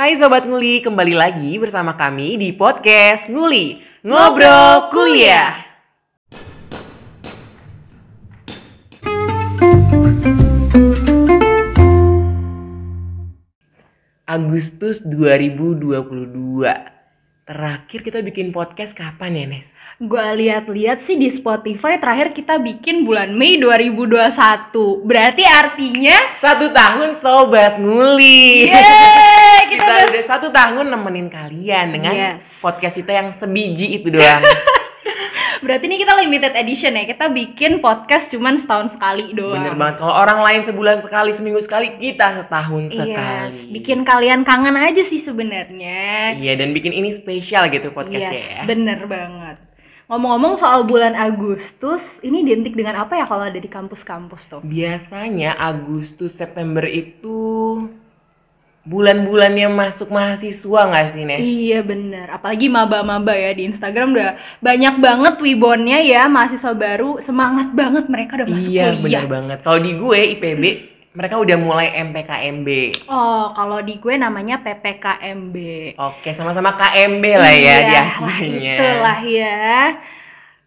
Hai Sobat Nguli, kembali lagi bersama kami di podcast Nguli Ngobrol Kuliah. Agustus 2022. Terakhir kita bikin podcast kapan ya, Nes? Gua lihat-lihat sih di Spotify terakhir kita bikin bulan Mei 2021. Berarti artinya Satu tahun Sobat Nguli. Yeay, kita, kita, udah satu tahun nemenin kalian dengan Yes. podcast kita yang sebiji itu doang. Berarti ini kita limited edition ya. Kita bikin podcast cuman setahun sekali doang. Bener banget. Kalau orang lain sebulan sekali, seminggu sekali, kita setahun sekali. Yes, bikin kalian kangen aja sih sebenarnya. Iya, dan bikin ini spesial gitu podcastnya Yes, ya. bener banget. Ngomong-ngomong soal bulan Agustus, ini identik dengan apa ya kalau ada di kampus-kampus tuh? Biasanya Agustus September itu bulan-bulannya masuk mahasiswa nggak sih, Nes? Iya bener, apalagi maba-maba ya di Instagram udah banyak banget wibonnya ya mahasiswa baru semangat banget mereka udah masuk Iya, kuliah. bener banget. Kalau di gue IPB, mereka udah mulai MPKMB. Oh, kalau di gue namanya PPKMB. Oke, sama-sama KMB lah ya di Iya, akhirnya. Itulah ya.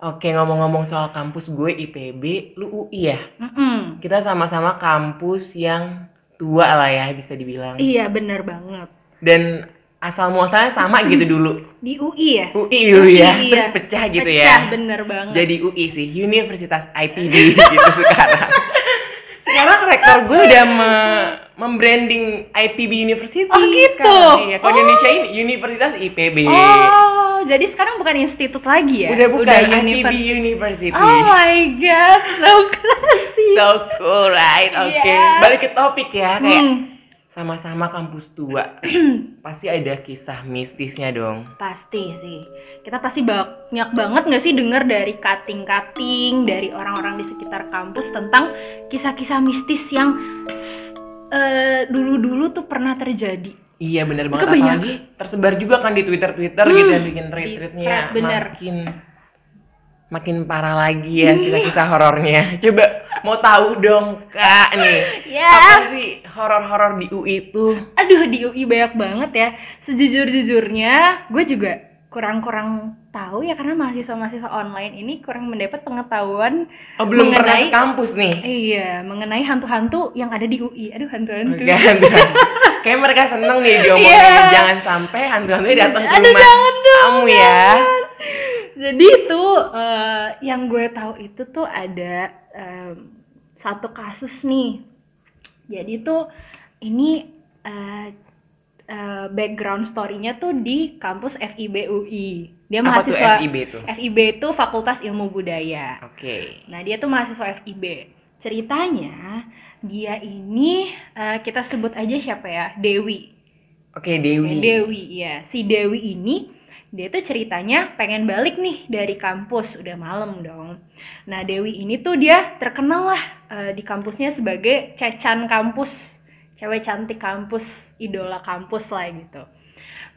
Oke, ngomong-ngomong soal kampus gue IPB, lu UI ya? Mm-mm. Kita sama-sama kampus yang tua lah ya bisa dibilang. Iya bener banget. Dan asal muasalnya sama gitu dulu. Di UI ya. UI dulu UI, ya, iya. terus pecah gitu Pecah, ya. bener banget. Jadi UI sih, Universitas IPB gitu sekarang. Sekarang rektor gue udah me- membranding IPB University. Oh, gitu? sekarang. Iya, kalau Oh. Indonesia ini Universitas IPB. Oh, jadi sekarang bukan institut lagi ya? Udah bukan IPB univers- University. Oh my god, so classy. So cool, right? Oke, Iya. balik ke topik ya. Kayak Hmm, sama-sama kampus tua. Pasti ada kisah mistisnya dong. pasti sih. Kita pasti banyak banget nggak sih dengar dari kating-kating dari orang-orang di sekitar kampus tentang kisah-kisah mistis yang eh, dulu-dulu tuh pernah terjadi. Iya bener banget Itu banyak. apalagi tersebar juga kan di Twitter Twitter Hmm, gitu yang bikin retweetnya makin makin parah lagi ya kisah-kisah horornya. Coba mau tahu dong kak nih Ya. apa sih horor-horor di UI itu? Aduh di UI banyak banget ya. Sejujur-jujurnya gue juga kurang-kurang tahu ya karena mahasiswa-mahasiswa online ini kurang mendapat pengetahuan Oh belum pernah Mengenai- ke kampus nih. iya mengenai hantu-hantu yang ada di UI. Aduh hantu-hantu. Kayak mereka seneng nih diomongin Iya. jangan sampai hantu-hantunya datang ke Aduh, rumah jangan dong, kamu ya. Jadi itu eh, yang gue tahu itu tuh ada em, satu kasus nih. Jadi tuh ini eh, eh, background story-nya tuh di kampus FIB UI. Dia Apa tuh mahasiswa FIB tuh? FIB itu Fakultas Ilmu Budaya. Oke. Nah, dia tuh mahasiswa FIB. Ceritanya dia ini eh, kita sebut aja siapa ya? Dewi. Oke Dewi. Dewi, ya. Si Dewi ini dia tuh ceritanya pengen balik nih dari kampus, udah malam dong. Nah, Dewi ini tuh dia terkenal lah eh, di kampusnya sebagai cecan kampus, cewek cantik kampus, idola kampus lah gitu.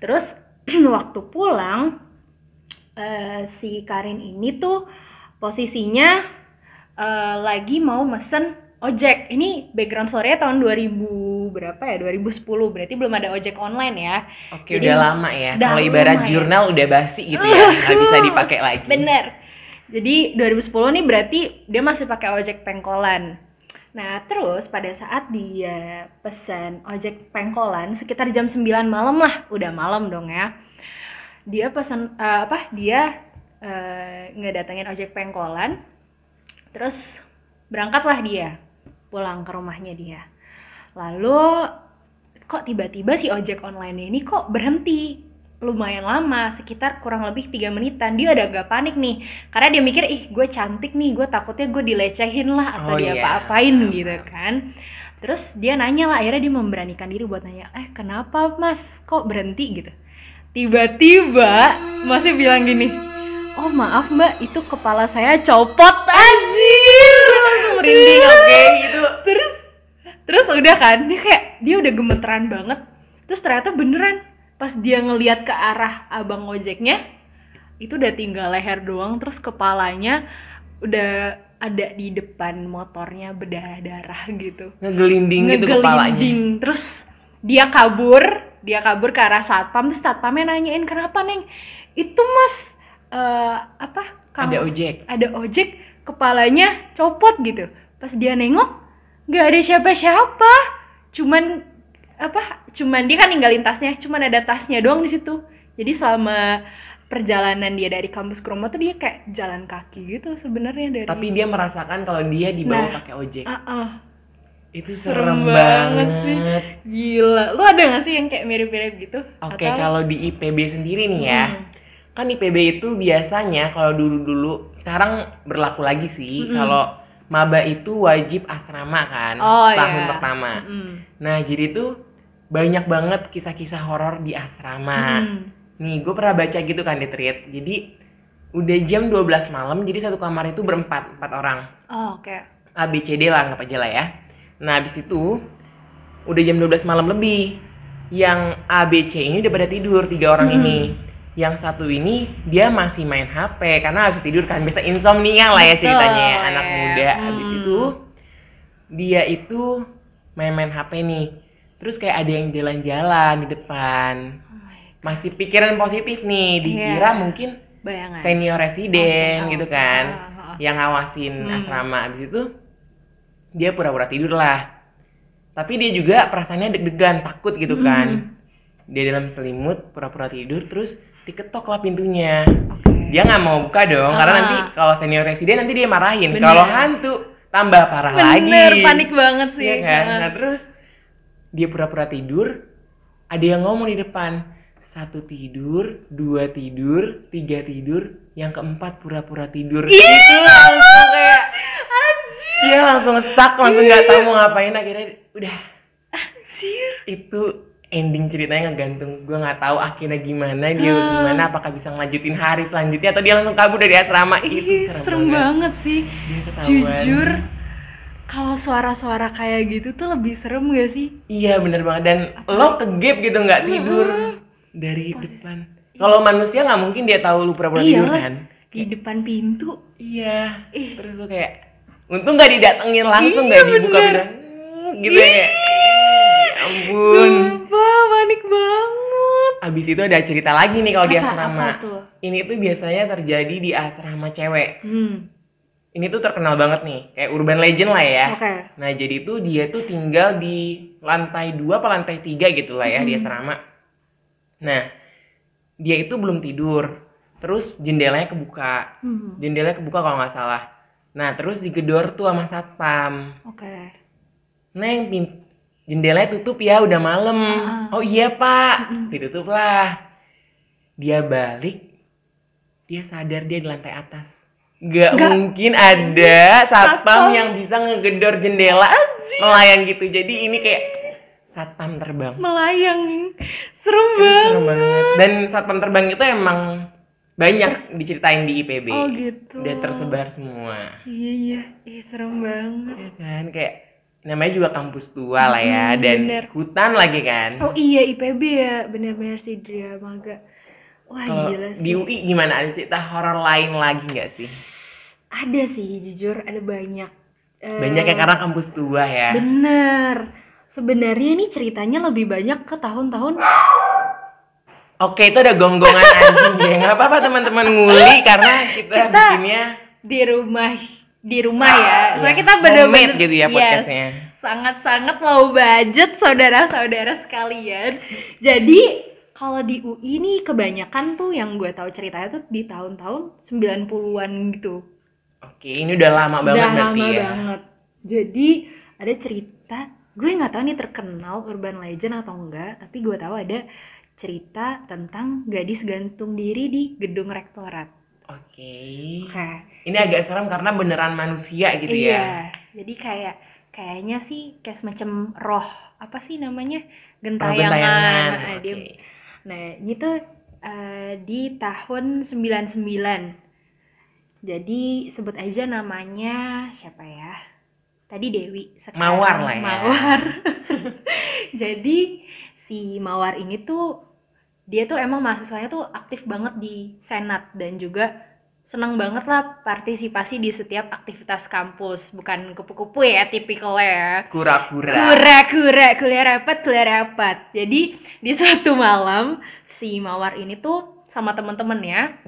Terus waktu pulang eh, si Karin ini tuh posisinya eh, lagi mau mesen ojek. Ini background story-nya tahun 2000 berapa ya? 2010. Berarti belum ada ojek online ya. Oke Jadi, udah lama ya. Kalau ibarat ya. jurnal udah basi gitu ya, nggak bisa dipakai lagi. Bener. Jadi 2010 nih berarti dia masih pakai ojek pengkolan. Nah, terus pada saat dia pesan ojek pengkolan sekitar jam 9 malam lah, udah malam dong ya. Dia pesan eh, apa? Dia eh, ngedatengin ojek pengkolan. Terus berangkatlah dia pulang ke rumahnya dia. Lalu kok tiba-tiba si ojek online ini kok berhenti? Lumayan lama sekitar kurang lebih tiga menitan. Dia udah agak panik nih karena dia mikir ih gue cantik nih gue takutnya gue dilecehin lah atau Oh, dia iya. apa-apain gitu kan. Terus dia nanya lah akhirnya dia memberanikan diri buat nanya eh kenapa mas? Kok berhenti? gitu. Tiba-tiba masih bilang gini oh maaf mbak itu kepala saya copot. Anjir! Langsung merinding Oke gitu. Terus udah kan dia kayak dia udah gemeteran banget. Terus ternyata beneran pas dia ngelihat ke arah abang ojeknya itu udah tinggal leher doang terus kepalanya udah ada di depan motornya berdarah-darah gitu. Ngegelinding gitu kepalanya. ngegelinding terus dia kabur dia kabur ke arah satpam terus satpamnya nanyain kenapa neng? Itu mas eh, apa kamu- Ada ojek. ada ojek kepalanya copot gitu. Pas dia nengok nggak ada siapa-siapa cuman apa cuman dia kan ninggalin tasnya cuman ada tasnya doang di situ jadi selama perjalanan dia dari kampus ke rumah tuh dia kayak jalan kaki gitu sebenarnya dari Tapi dia merasakan kalau dia dibawa Nah. pakai ojek. Ah, ah. Itu serem serem, banget banget. sih. gila lu ada gak sih yang kayak mirip-mirip gitu Oke, Atau- kalau di IPB sendiri nih ya. Hmm. Kan IPB itu biasanya kalau dulu-dulu sekarang berlaku lagi sih Mm-mm. kalau maba itu wajib asrama kan Oh, setahun iya. pertama. Mm-mm. Nah, jadi tuh banyak banget kisah-kisah horor di asrama. Mm-mm. Nih, gue pernah baca gitu kan di thread. Jadi udah jam 12 malam, jadi satu kamar itu berempat, empat orang. oh oke A, B, C, D lah, anggap aja lah ya. Nah, habis itu udah jam 12 malam lebih. Yang A, B, C ini udah pada tidur, tiga orang Hmm. ini. Yang satu ini dia masih main HP karena habis tidur kan biasa insomnia lah ya Betul, ceritanya ya, anak muda. Habis Hmm. itu dia itu main-main HP nih. Terus kayak ada yang jalan-jalan di depan. Oh Masih pikiran positif nih, dikira Iya. mungkin bayangan senior Oh, residen sen- gitu oh, kan ah, ah, ah. yang ngawasin Hmm. asrama abis itu dia pura-pura tidur lah tapi dia juga perasaannya deg-degan takut gitu Hmm. kan dia dalam selimut pura-pura tidur terus diketok lah pintunya. Oke. Dia nggak mau buka dong karena Ah. nanti kalau senior residen nanti dia marahin. Bener. kalau hantu tambah parah bener lagi. panik banget sih. Iya kan? Ah. nah terus dia pura-pura tidur ada yang ngomong di depan. Satu tidur, dua tidur, tiga tidur, yang keempat pura-pura tidur. Itu langsung kayak dia langsung stuck, langsung nggak tahu mau ngapain akhirnya udah. Anjir. itu ending ceritanya ngegantung. Gue nggak tahu akhirnya gimana dia Ah. gimana apakah bisa ngelanjutin hari selanjutnya atau dia langsung kabur dari asrama. Itu Ih, serem, serem banget. banget sih. Jujur kalau suara-suara kayak gitu tuh lebih serem gak sih? Iya bener banget. Dan lo kegap gitu nggak tidur dari depan. Kalau manusia nggak mungkin dia tahu lu pura-pura Iya tidur kan? di depan pintu. Iya. Ih. terus lo kayak untung nggak didatengin langsung Iya, nggak dibuka bener. bener gitu ya ampun. Sumpah, panik banget. Abis itu ada cerita lagi nih kalau di asrama. Apa tuh? ini tuh biasanya terjadi di asrama cewek. Hmm. ini tuh terkenal banget nih kayak urban legend lah ya. Oke. Nah jadi tuh dia tuh tinggal di lantai dua apa lantai tiga gitu lah ya di Hmm. asrama. Nah dia itu belum tidur. Terus jendelanya kebuka. Hmm. jendelanya kebuka kalau nggak salah. Nah terus digedor tuh sama satpam. Oke. Neng jendelanya tutup ya udah malam. Ah. oh iya pak. Mm-mm. ditutup lah. Dia balik dia sadar dia di lantai atas. Gak, mungkin ada satpam Satpam. yang bisa ngegedor jendela. Melayang gitu. Jadi ini kayak satpam terbang. Melayang serem Itu banget. serem banget. Dan satpam terbang itu emang banyak diceritain di IPB oh gitu. Udah tersebar semua. Iya iya. Ih, serem banget. Ya kan? Kayak namanya juga kampus tua lah ya Hmm, dan bener. hutan lagi kan? Oh iya IPB ya bener-bener sih Dramaga wah Kalau gila sih. Di UI gimana? Ada cerita horor lain lagi nggak sih? Ada sih jujur ada banyak. Eh, banyak ya karena kampus tua ya. Bener. Sebenarnya ini ceritanya lebih banyak ke tahun-tahun oke itu ada gonggongan anjing ya nggak apa-apa teman-teman nguli karena kita, Kita- bikinnya di rumah di rumah ya soalnya Iya, kita bener-bener homemade gitu ya Yes, podcastnya. sangat-sangat low budget saudara-saudara sekalian jadi kalau di UI nih kebanyakan tuh yang gue tahu ceritanya tuh di tahun-tahun 90-an gitu oke ini udah lama banget Udah berarti lama ya banget. Jadi ada cerita, gue nggak tahu nih terkenal urban legend atau enggak, tapi gue tahu ada cerita tentang gadis gantung diri di gedung rektorat. Oke Oke. ini agak serem karena beneran manusia gitu iya. ya Jadi kayak kayaknya sih kayak semacam roh apa sih namanya Oh, gentayangan. gentayangan. Nah, Oke. dia- Nah, ini tuh eh, di tahun 99. Jadi sebut aja namanya siapa ya? Tadi Dewi. sekarang Mawar lah ya. Mawar. Jadi si Mawar ini tuh dia tuh emang mahasiswanya tuh aktif banget di senat dan juga seneng banget lah partisipasi di setiap aktivitas kampus. Bukan kupu-kupu ya tipikalnya ya. Kura-kura. kura-kura kuliah rapat kuliah rapat. Jadi di suatu malam si mawar ini tuh sama temen-temennya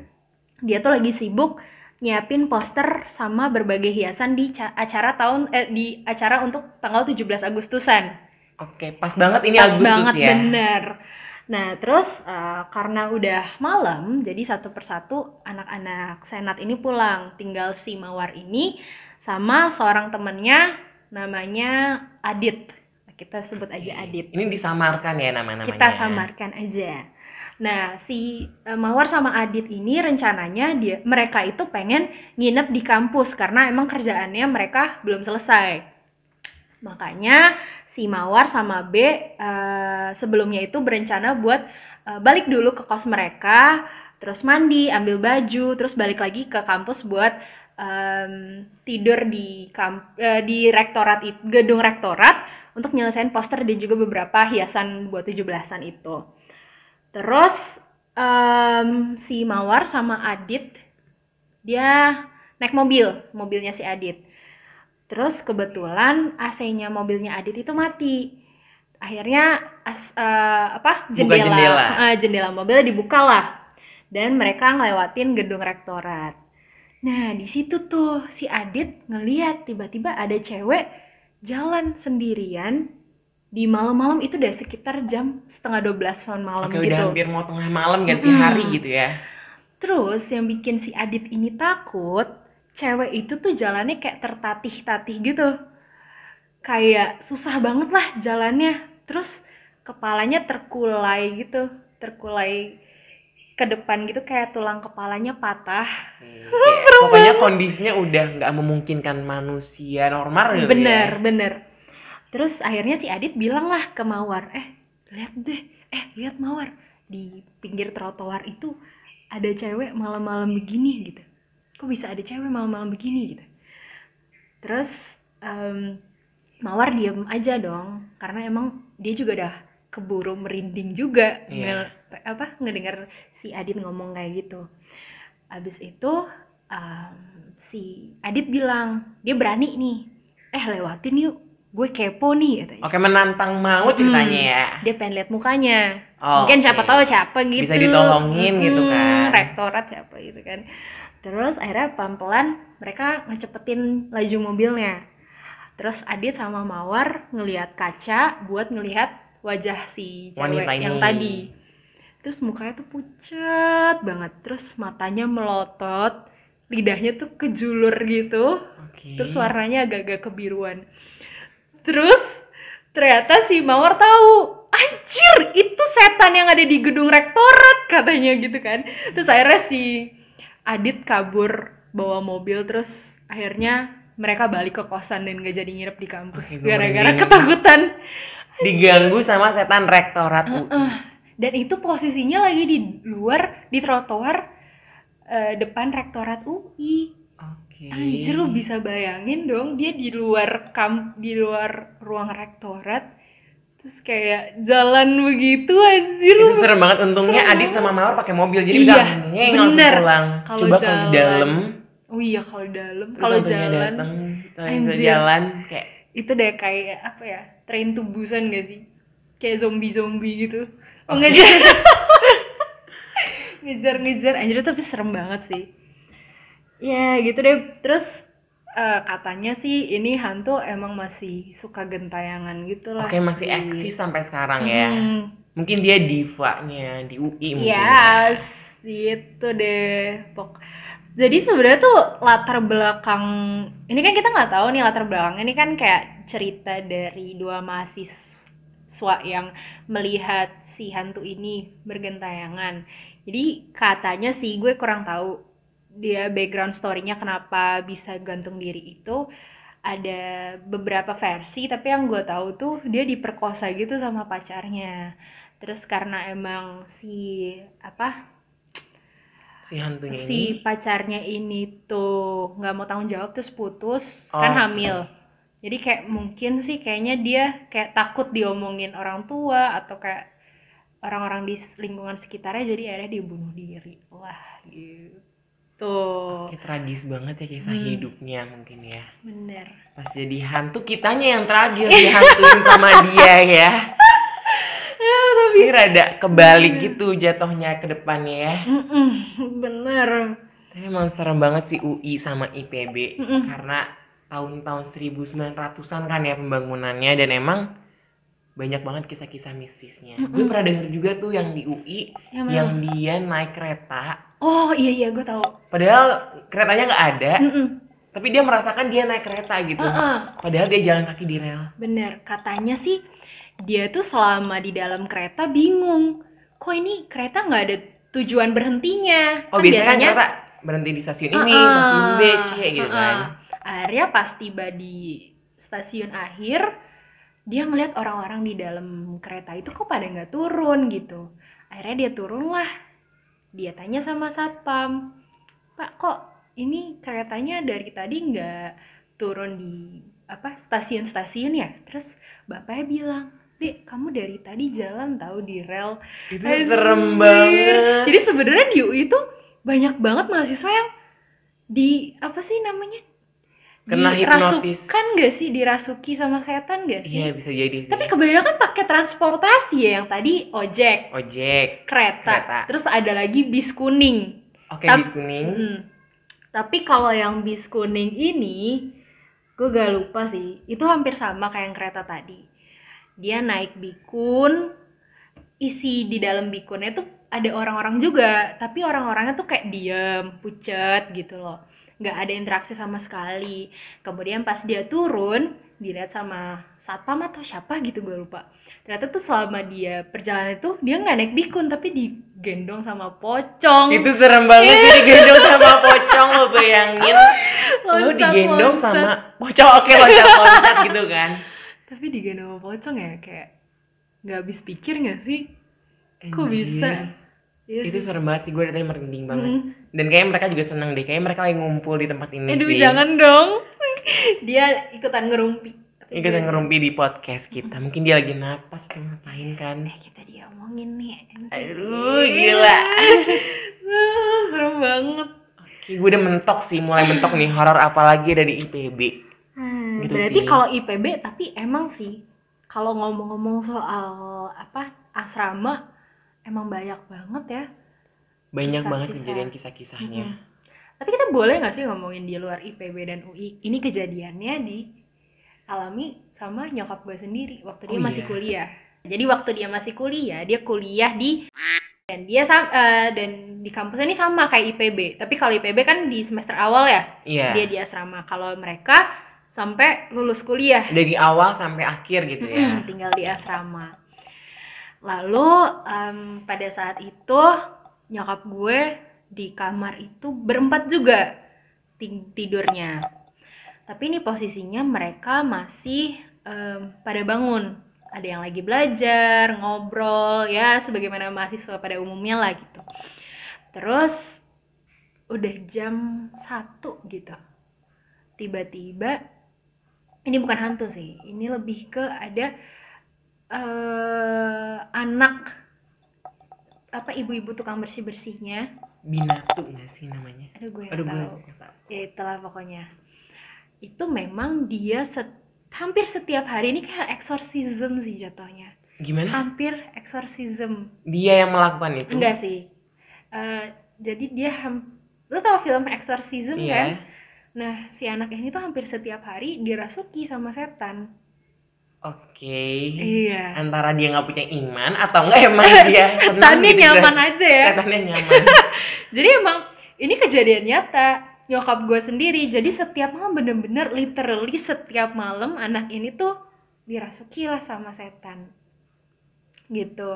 dia tuh lagi sibuk nyiapin poster sama berbagai hiasan di ca- acara tahun eh, di acara untuk tanggal 17 Agustusan. Oke, pas banget ini pas Agustus banget ya. bener nah terus eh, karena udah malam jadi satu persatu anak-anak senat ini pulang. Tinggal si mawar ini sama seorang temennya namanya Adit. Kita sebut aja Adit. Ini disamarkan ya nama-namanya. kita samarkan aja. Nah si eh, mawar sama Adit ini rencananya dia mereka itu pengen nginep di kampus karena emang kerjaannya mereka belum selesai. Makanya si Mawar sama B eh, sebelumnya itu berencana buat eh, balik dulu ke kos mereka, terus mandi, ambil baju, terus balik lagi ke kampus buat em, tidur di kamp eh, di rektorat gedung rektorat untuk nyelesain poster dan juga beberapa hiasan buat 17-an itu. Terus em, si Mawar sama Adit dia naik mobil, mobilnya si Adit. Terus kebetulan AC-nya mobilnya Adit itu mati. Akhirnya as, eh, apa jendela jendela. eh, jendela mobilnya dibuka lah. Dan mereka ngelewatin gedung rektorat. Nah, di situ tuh si Adit ngeliat tiba-tiba ada cewek jalan sendirian di malam-malam itu deh sekitar jam setengah 12 malam Oke, gitu. udah hampir mau tengah malam ganti Mm-mm. hari gitu ya. Terus yang bikin si Adit ini takut, cewek itu tuh jalannya kayak tertatih-tatih gitu. Kayak susah banget lah jalannya. Terus kepalanya terkulai gitu, terkulai ke depan gitu kayak tulang kepalanya patah. Kayak pokoknya kondisinya udah nggak memungkinkan manusia normal gitu bener, ya. bener. Terus akhirnya si Adit bilang lah ke Mawar, eh lihat deh, eh lihat Mawar di pinggir trotoar itu ada cewek malam-malam begini gitu. Kok bisa ada cewek malam-malam begini gitu? Terus em, Mawar diem aja dong, karena emang dia juga udah keburu merinding juga Iya. nge- apa ngedengar si Adit ngomong kayak gitu. Abis itu em, si Adit bilang dia berani nih, eh lewatin yuk, gue kepo nih katanya. Oke, menantang mau ceritanya Hmm. ya. Dia pengen lihat mukanya, Oh, mungkin oke. siapa tahu siapa gitu. Bisa ditolongin gitu Mm-mm, kan. Rektorat siapa gitu kan. Terus akhirnya pelan-pelan mereka ngecepetin laju mobilnya. Terus Adit sama Mawar ngelihat kaca buat ngelihat wajah si cewek Wanita yang ini. tadi. Terus mukanya tuh pucat banget, terus matanya melotot, lidahnya tuh kejulur gitu, Oke. terus warnanya agak-agak kebiruan. Terus ternyata si Mawar tahu, anjir itu setan yang ada di gedung rektorat katanya gitu kan. Terus akhirnya si Adit kabur bawa mobil terus akhirnya mereka balik ke kosan dan gak jadi nginep di kampus gara-gara ketakutan. diganggu sama setan rektorat UI. Heeh. Dan itu posisinya lagi di luar di trotoar eh, depan rektorat UI. Oke. Anjir lu bisa bayangin dong dia di luar kam di luar ruang rektorat terus kayak jalan begitu anjir Itu serem banget untungnya Serem Adit sama Mawar pakai mobil jadi Iya, bisa ngeng langsung pulang. Kalau Coba kalau di dalam. Oh iya kalau dalam. Terus kalau jalan. ke Anjir. jalan kayak itu deh kayak apa ya train tubusan gak sih? Kayak zombie zombie gitu. Oh, ngejar ngejar. Ngejar anjir tapi serem banget sih. Ya gitu deh. Terus eh, katanya sih ini hantu emang masih suka gentayangan gitu lah oke masih eksis sampai sekarang ya. Hmm, Mungkin dia divanya di UI mungkin. Yes, gitu deh. Pok. Jadi sebenarnya tuh latar belakang ini kan kita nggak tahu nih latar belakangnya ini kan kayak cerita dari dua mahasiswa yang melihat si hantu ini bergentayangan. Jadi katanya sih gue kurang tahu dia background story-nya kenapa bisa gantung diri itu ada beberapa versi tapi yang gue tahu tuh dia diperkosa gitu sama pacarnya terus karena emang si apa Si hantunya ini. si pacarnya ini tuh nggak mau tanggung jawab terus putus kan Oh. hamil jadi kayak mungkin sih kayaknya dia kayak takut diomongin orang tua atau kayak orang-orang di lingkungan sekitarnya jadi akhirnya dia bunuh diri lah gitu tuh Kayak tragis banget ya kisah Hmm. hidupnya mungkin ya. bener Pas jadi hantu kitanya yang tragis dihantuin sama dia ya. Ini rada kebalik gitu jatuhnya ke depannya ya. Bener Tapi emang serem banget sih UI sama IPB Mm-mm. karena tahun-tahun 1900-an kan ya pembangunannya dan emang banyak banget kisah-kisah mistisnya. Gue Mm-mm. pernah denger juga tuh yang di UI mana? yang dia naik kereta oh iya iya gue tahu padahal keretanya nggak ada Mm-mm. tapi dia merasakan dia naik kereta gitu. Uh-uh. Padahal dia jalan kaki di rel. bener katanya sih dia tuh selama di dalam kereta bingung kok ini kereta nggak ada tujuan berhentinya Oh Kan biasanya, kan kereta berhenti di stasiun ini, Uh-uh, stasiun B, C gitu uh-uh. kan. akhirnya pas tiba di stasiun akhir dia ngeliat orang-orang di dalam kereta itu kok pada nggak turun gitu akhirnya dia turun lah dia tanya sama satpam pak kok ini keretanya dari tadi nggak turun di apa stasiun-stasiun ya terus bapaknya bilang dek kamu dari tadi jalan tahu di rel Itu Anjir. serem banget. jadi sebenarnya di UI itu banyak banget mahasiswa yang di apa sih namanya Kena hipnotis. dirasukkan gak sih dirasuki sama setan gak sih Iya bisa jadi sih. tapi kebanyakan pakai transportasi ya yang tadi ojek Ojek. kereta, Kereta. terus ada lagi bis kuning Oke Tap- bis kuning. Mm. tapi kalau yang bis kuning ini gue gak lupa sih itu hampir sama kayak yang kereta tadi dia naik bikun isi di dalam bikunnya tuh ada orang-orang juga tapi orang-orangnya tuh kayak diem pucet gitu loh nggak ada interaksi sama sekali kemudian pas dia turun dilihat sama satpam atau siapa gitu gue lupa ternyata tuh selama dia perjalanan itu dia nggak naik bikun tapi digendong sama pocong Itu serem banget sih digendong sama pocong lo bayangin. Lo Loncat-loncat. digendong sama pocong oke loncat-loncat gitu kan. tapi digendong sama pocong ya kayak nggak habis pikir nggak sih kok bisa Iya Itu serem banget sih gue dari tadi merinding banget. Mm. Dan kayaknya mereka juga seneng deh. Kayaknya mereka lagi ngumpul di tempat ini Aduh sih. jangan dong. Dia ikutan ngerumpi. Ikutan ngerumpi di podcast kita. Mungkin dia lagi napas atau ngapain kan. Eh kita diomongin nih. Aduh gila. Ah, Serem banget. Oke, gue udah mentok sih, mulai mentok nih horor apalagi dari IPB. Hmm, Gitu berarti kalau IPB tapi emang sih kalau ngomong-ngomong soal apa asrama emang banyak banget ya. Banyak Kisah-kisah. banget kejadian kisah-kisahnya. Mm-mm. Tapi kita boleh nggak sih ngomongin di luar IPB dan UI? Ini kejadiannya di alami sama nyokap gue sendiri waktu dia Oh, masih iya. kuliah. Jadi waktu dia masih kuliah, dia kuliah di dan dia eh, dan di kampusnya ini sama kayak IPB. Tapi kalau IPB kan di semester awal ya, Iya. dia di asrama. Kalau mereka sampai lulus kuliah, Dari awal sampai akhir gitu ya. Tinggal di asrama. Lalu em, pada saat itu nyokap gue di kamar itu berempat juga ti- tidurnya. Tapi ini posisinya mereka masih em, pada bangun. Ada yang lagi belajar, ngobrol, ya sebagaimana mahasiswa pada umumnya lah gitu. Terus udah jam satu gitu. Tiba-tiba ini bukan hantu sih. Ini lebih ke ada eh anak apa ibu-ibu tukang bersih-bersihnya. Binatu nggak sih namanya? Aduh gue Aduh gue tahu. tahu. Ya itulah pokoknya. Itu memang dia set- hampir setiap hari ini kayak exorcism sih jatuhnya. Gimana? Hampir exorcism. Dia yang melakukan itu? Enggak sih. Eh, jadi dia ham lo tau film exorcism kan? Iya. Nah, si anak ini tuh hampir setiap hari dirasuki sama setan. Oke. Iya. Antara dia nggak punya iman atau enggak emang dia Setannya gitu nyaman kan? aja ya. Setannya nyaman. Jadi emang ini kejadian nyata nyokap gue sendiri. Jadi setiap malam bener-bener literally setiap malam anak ini tuh dirasuki lah sama setan. Gitu.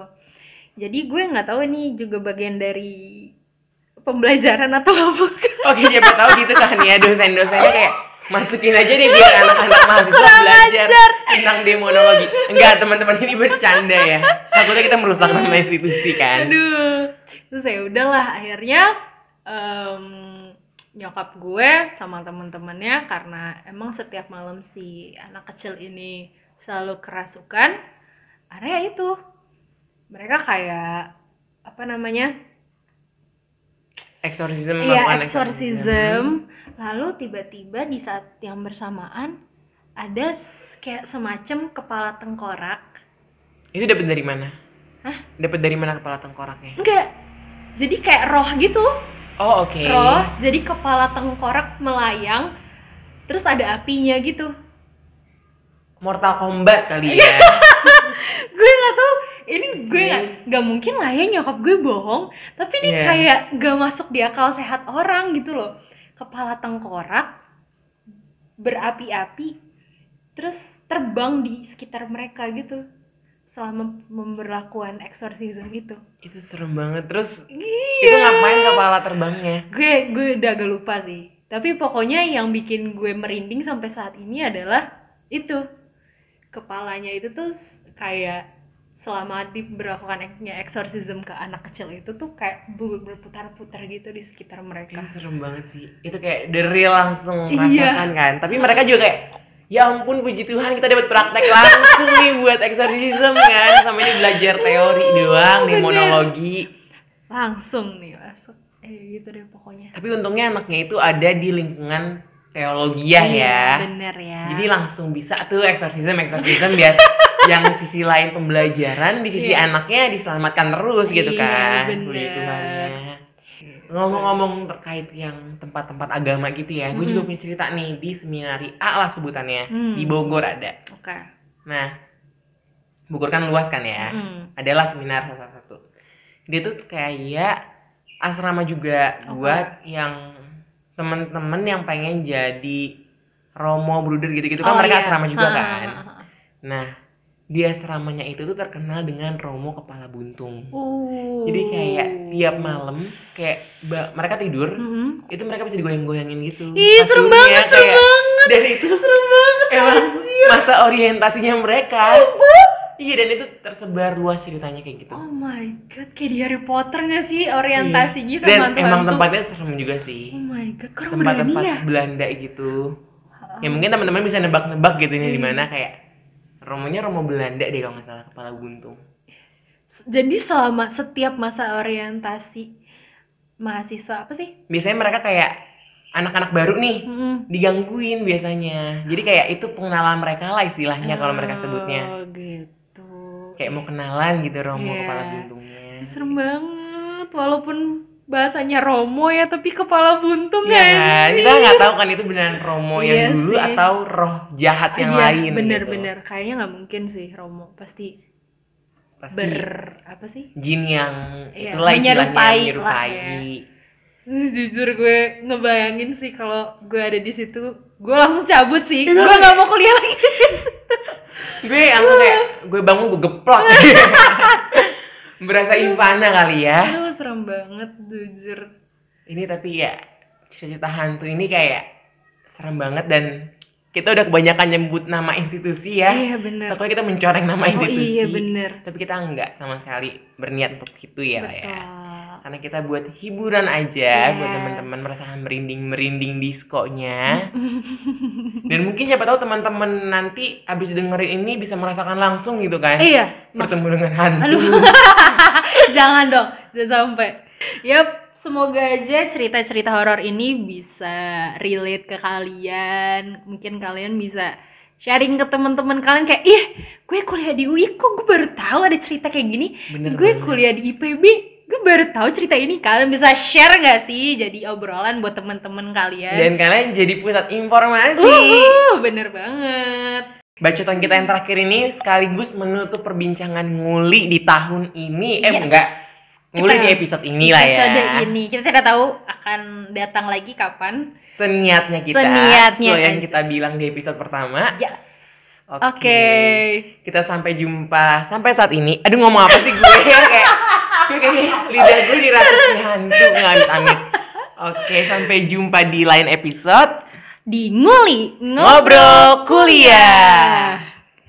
Jadi gue nggak tahu ini juga bagian dari pembelajaran atau apa. Oke siapa tahu gitu kan ya dosen-dosennya kayak masukin aja deh biar anak-anak mahasiswa belajar tentang demonologi. Enggak teman-teman ini bercanda ya. Takutnya kita merusak nama institusi kan. Aduh. Terus ya udahlah akhirnya em, nyokap gue sama temen-temennya karena emang setiap malam si anak kecil ini selalu kerasukan area itu mereka kayak apa namanya Exorcism Iya, melakukan exorcism. Lalu tiba-tiba di saat yang bersamaan ada kayak semacam kepala tengkorak. Itu dapat dari mana? Hah? Dapat dari mana kepala tengkoraknya? Enggak. Jadi kayak roh gitu. Oh, oke. Roh, jadi kepala tengkorak melayang terus ada apinya gitu. Mortal Kombat kali ya. gue nggak tahu ini gue nggak nggak mungkin lah ya nyokap gue bohong tapi ini Iya. kayak gak masuk di akal sehat orang gitu loh kepala tengkorak berapi-api terus terbang di sekitar mereka gitu selama memberlakuan exorcism itu itu serem banget. Terus itu ngapain kepala terbangnya? gue gue udah agak lupa sih tapi pokoknya yang bikin gue merinding sampai saat ini adalah itu kepalanya itu tuh kayak selama diberlakukannya exorcism ke anak kecil itu tuh kayak berputar-putar gitu di sekitar mereka Itu serem banget sih. Itu kayak the real langsung Iya. merasakan kan. Tapi mereka juga kayak ya ampun puji Tuhan kita dapat praktek langsung nih buat exorcism kan. Sama ini belajar teori doang, Bener. demonologi. langsung nih masuk eh gitu deh pokoknya Tapi untungnya anaknya itu ada di lingkungan teologiah Iya, ya. bener ya Jadi langsung bisa tuh exorcism exorcism biar yang sisi lain pembelajaran di sisi Iya. anaknya diselamatkan terus gitu Iya, kan. bener. Tuhannya. Ngomong-ngomong terkait yang tempat-tempat agama gitu ya, gue juga punya cerita nih di seminari A lah sebutannya Hmm. di Bogor ada. oke Nah, Bogor kan luas kan ya. Mm. Adalah seminar salah satu. Dia tuh kayak asrama juga Oke. buat yang temen-temen yang pengen jadi Romo Bruder gitu-gitu kan Oh, mereka iya. asrama juga kan. Nah, di asramanya itu tuh terkenal dengan Romo kepala buntung. Uh. Jadi kayak tiap malam kayak mereka tidur, Mm-mm. itu mereka bisa digoyang-goyangin gitu. Ih, serem Kasurnya banget, serem kayak- banget. Dan itu serem banget. Emang masa orientasinya mereka. Iya dan itu tersebar luas ceritanya kayak gitu. Oh my god, kayak di Harry Potter gak sih orientasinya Iya. Dan sama emang hantu? tempatnya serem juga sih. Oh my god, kok Tempat-tempat ya? Belanda gitu. Ya mungkin teman-teman bisa nebak-nebak gitu ini di Hmm. mana kayak Romonya Romo Belanda deh kalau nggak salah kepala buntung. Jadi selama setiap masa orientasi mahasiswa apa sih? Biasanya mereka kayak anak-anak baru nih Mm-mm. digangguin biasanya. Jadi kayak itu pengenalan mereka lah istilahnya kalau mereka sebutnya. Oh gitu. Kayak mau kenalan gitu Romo Iya. kepala buntungnya. Serem banget, walaupun bahasanya Romo ya, tapi kepala buntung Ya, ya sih? kita nggak tahu kan itu beneran Romo Iya yang dulu sih. atau roh jahat yang Iya, lain. Bener-bener, kayaknya nggak mungkin sih Romo pasti Gitu. Pasti ber apa sih? jin yang Iya, itulah menyerupai lah menyerupai. ya. Jujur gue ngebayangin sih kalau gue ada di situ, gue langsung cabut sih. Itu Gue nggak mau kuliah lagi. Gue langsung kayak gue bangun gue geplak. Berasa Ivana kali ya. Aduh, serem banget, jujur. Ini tapi ya cerita hantu ini kayak serem banget dan kita udah kebanyakan nyebut nama institusi ya. Iya bener. Takutnya kita mencoreng nama Oh institusi. iya bener. Tapi kita enggak sama sekali berniat untuk itu ya, Lah ya. Karena kita buat hiburan aja buat Yes. teman-teman merasakan merinding-merinding diskonya. Dan mungkin siapa tahu teman-teman nanti abis dengerin ini bisa merasakan langsung gitu kan. Iya, Mas. Bertemu dengan hantu. Aduh. jangan dong, jangan sampai. Yap, semoga aja cerita-cerita horor ini bisa relate ke kalian. Mungkin kalian bisa sharing ke teman-teman kalian kayak, ih, gue kuliah di UI kok gue baru tahu ada cerita kayak gini. Bener gue banget. kuliah di IPB, gue baru tahu cerita ini. Kalian bisa share gak sih? Jadi obrolan buat teman-teman kalian. Dan kalian jadi pusat informasi. Uh, bener banget. Bacotan kita yang terakhir ini sekaligus menutup perbincangan nguli di tahun ini. Eh Yes. enggak. Nguli Kita- di episode ini lah ya. Episode ini kita tidak tahu akan datang lagi kapan. Seniatnya kita. Seniatnya sesuai yang aja. kita bilang di episode pertama. Yes. Oke. Oke. Kita sampai jumpa sampai saat ini. Aduh ngomong apa sih gue kayak gue kayak lidah gue dirasuki hantu nggak amit-amit. Oke, sampai jumpa di lain episode Di nguli ngobrol kuliah.